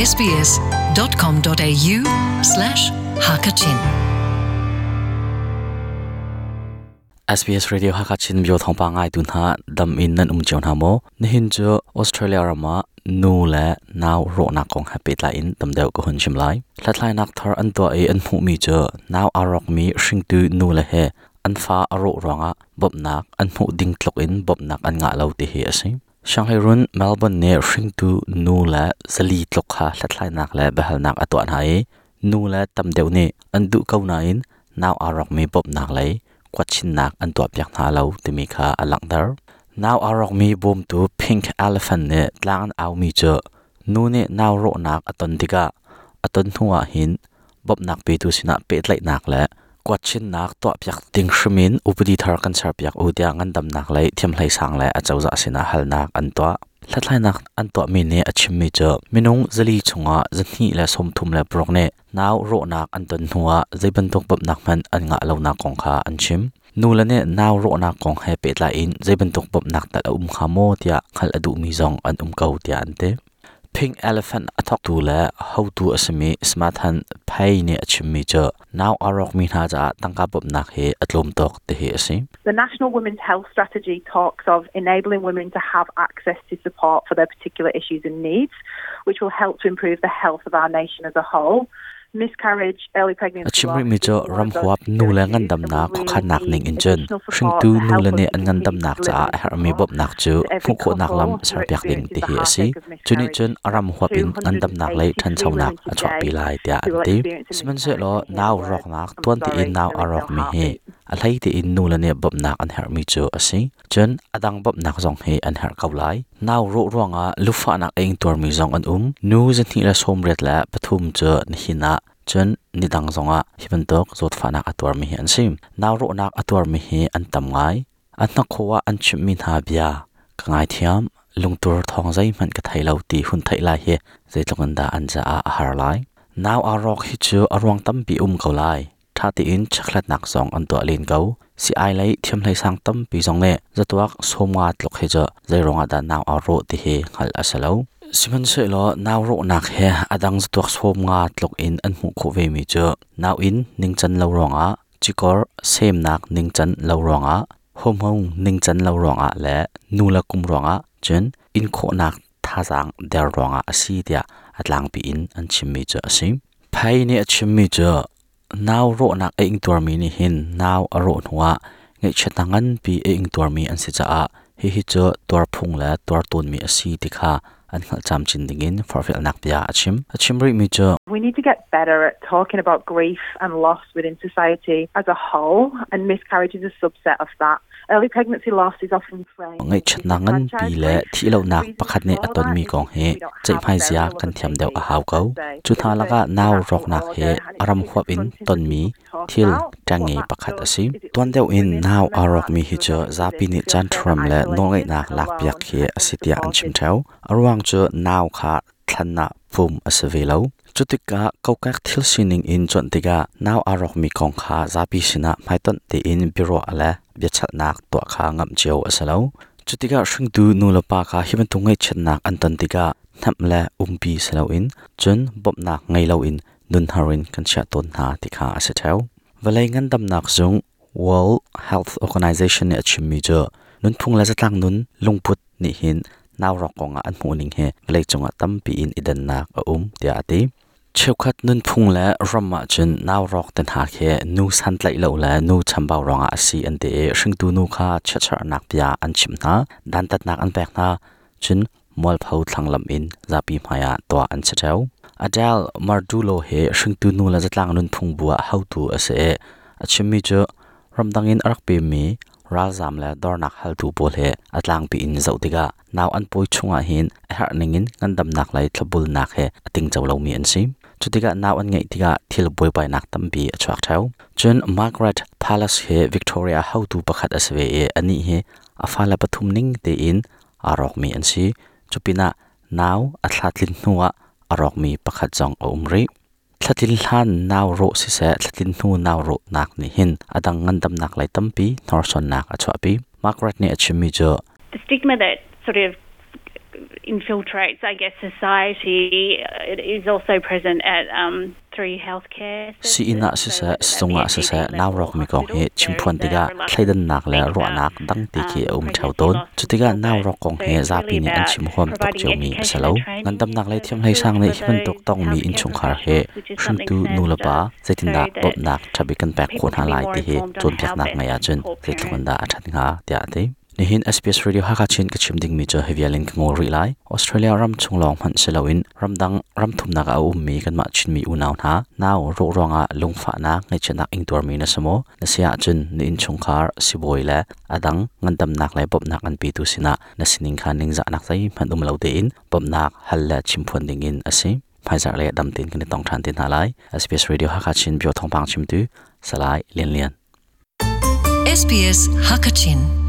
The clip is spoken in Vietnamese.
sbs.com.au slash hakachin SBS Radio Hakachin bio thongpa ngai tun ha dam in nan um chon ha mo ne hin cho Australia rama nu le naw ro na kong happy la in tam deu ko hun chim lai thlatlai nak thar an to e an mu mi cho naw arok mi shing tu nu le he an fa aro ronga bob nak an mu ding tlok in bob nak an nga lo ti hi asim ช่างให้รุ่นเมลเบิร์นเนี่ยชิงตูนูและสลีตลกหาหลัดลายนักและบะหนักอตัวนไหนูและตำเดียวนี่อันดูเก้านายนาวอารักมีบบนักเลยกวัดชินนักอันตัวเปียกนาเรที่มีคาอลังดอร์นาวอารักมีบมตูพิงค์เอลฟันเนี่ยลางเอามีเจอนูเนี่ยนาวโรนักอตันติกะอตันหัวหินบบนักปีตูชนะเป็ดไหลนักและ กวดชินนักตัวเปียกติงชมินอุปดีทารกันชารเปียกอุดยังันดำนักเหลเทียมไหลสังเลยอาจจะจะสินะฮัลนักอันตัวละดไหลนักอันตัวมีเนี่ยอชิมมีเจอมินุงจะลีชงอะจะนี่และสมทุมและปรกเนี่ยน้าวโรนักอันตันหัวจะบรรทุกปับนักมันอันงะเลานักของข้าอันชิมนู่นละเนี่ยน้าวโรนักของเฮเป็ดลายินจะบรรทุกปับนักแต่อุ้มขาโมเตียขัลอดูมีจงอันอุ้มเกาเตียอันเต้ pink elephant tu how smart han now arok mi ja tangka he atlom tok te he asi The National Women's Health Strategy talks of enabling women to have access to support for their particular issues and needs, which will help to improve the health of our nation as a whole. Miscarriage early pregnancy achimri mi cho ram huap nu la ngan dam na kho khan nak ning in chen shing tu nu la ne an ngan dam nak cha her mi bop nak chu phu kho nak lam sar pyak ding ti hi asi chuni chen aram huap in ngan dam nak lai than chau nak a chwa pi lai tia an ti siman se lo naw rok nak tuan ti in naw arok mi he a lai ti in nu la ne bop nak an her mi chu ase chen adang bop nak zong he an her kau lai. Naw ro ronga lufa nak eng tor mi zong an um. Nu zan hi la som ret la, pathum chu ni hina chen ni dang zonga hiban tok, zot fa nak atwar mi an sim. Naw ro nak atwar mi he an tam ngai. An na khowa an chim min ha bia. Ka ngai thiam lungtur thong zai man ka thai ti hun thai lai he zai tlongan da an za a har lai. Naw a rok hi chu arwang tam bi um kau lai tha ti in chaklat nak song an to alin go si ai lai thiam lai sang tam pi jong ne zatuak somwa tlok he jo zai ronga da naw a ro ti he khal asalo siman se lo naw ro nak he. Adang zatuak somwa tlok in an mu kho ve mi cho naw in ning chan lo ronga chikor, sem nak ning chan lo ronga hom hong ning chan lo ronga le. Nu la kum ronga chen, in kho nak tha jang der ronga asi dia atlang pi in an chim mi cho asim phai ni achim mi cho naw ro nak e ing tur mi ni hin naw a ro nuwa nge chatangan pi e ing tur mi an si cha a hi hi cho tur phung la tur tun mi asi tikha an ngal cham chin dingin farfel nak pia achim achim ri mi cho We need to get better at talking about grief and loss within society as a whole, and miscarriage is a subset of that. Early pregnancy loss is often framed. ngai chatnangan pi le thi lo nak pakhat ne aton mi kong he chai phai zia kan thiam deu a haw ko chu tha laga naw rok nak he aram khwap in ton mi thil tangi pakhat asim ton deu in naw arok mi hi cho zapi ni chan thram le no ngai nak lak piak he asitia an chim thau arwang cho naw kha thlanna phum asavelo. Chutika kokak thil sining in chon tiga naw arok mi kong kha zapi sina maiton te in biro ala biachal nak to kha ngam cheu asalo chutika shing tu nu la pa kha hiban tu ngai chet nak an ton tiga nam la umpi salo in chun bob nak ngai lo in, nun harin kan cha ton na tikha ase thau valai ngan dam nak zung World Health Organization ne achimi jo nun phung la zatlang nun lungput ni hin naw rok konga an mu ning he valai chunga tampi in idan nak a um tia ati khát nun phung la rama chun nào rok ten ha khe nu san tlai lo la nu chambao ronga asi an te hring tu nu kha chachar nak pia an chim na dan tat nak an pek na chun mol phau thlang lam in zapi maya to an chachau adal mardulo he hring tu nu la zatlang nun phung bua how to ase achimi cho ramdangin arak pe mi ral zam la dor nak hal tu bol he atlang pi in zau tiga naw an poi chunga hin har ningin ngandam nak lai thlabul nak he ating chawlo mi an sim chutika naw an ngai tiga thil boi pai nak tam bi achak thau chun margaret palace he victoria how tu pakhat aswe e ani he afala pathum ning te in arok mi an si chupina naw athlatlin nuwa arok mi pakhat jong umri thlatil hlan naw ro si se thlatin nu naw ro nak ni hin adang ngandam nak lai tampi norson nak achwa pi margaret ni achimi jo the stigma that sort of infiltrates, I guess, society. It is also present at um, three healthcare. Si ina se se sunga se se naw rok mi kong he chimphuan tiga thleidan nak le ro nak dang ti ki um chau ton chutiga naw rok kong he zapi ni an chim hom tok cheu mi salo ngandam nak le thiam hlei sang nei himan tok tong mi in chung khar he shun tu nu la pa zetinda bop nak thabi kan pek khon ha lai ti he chon pyak nak ngaya chen zetlungan da athat nga tia te nihin SBS radio haka chin ka chimding mi cho hevialin ka ngori lai. Australia, ram chunglong han selawin ramdang ram thumna ka um mi kan ma chin mi unaw na naw ro ronga lungfa na, ngai chana ing tor mi na samo na sia chun ni in chungkhar siboi la adang ngandam nak lai pop nak an pi tu sina na sining khan ning za nak sai phan um lo de in pop nak hal la chimphon ding in ase phaizar le dam tin kan tong than tin halai SBS radio haka chin, bio thong pang chim tu salai lian lian SBS Hakachin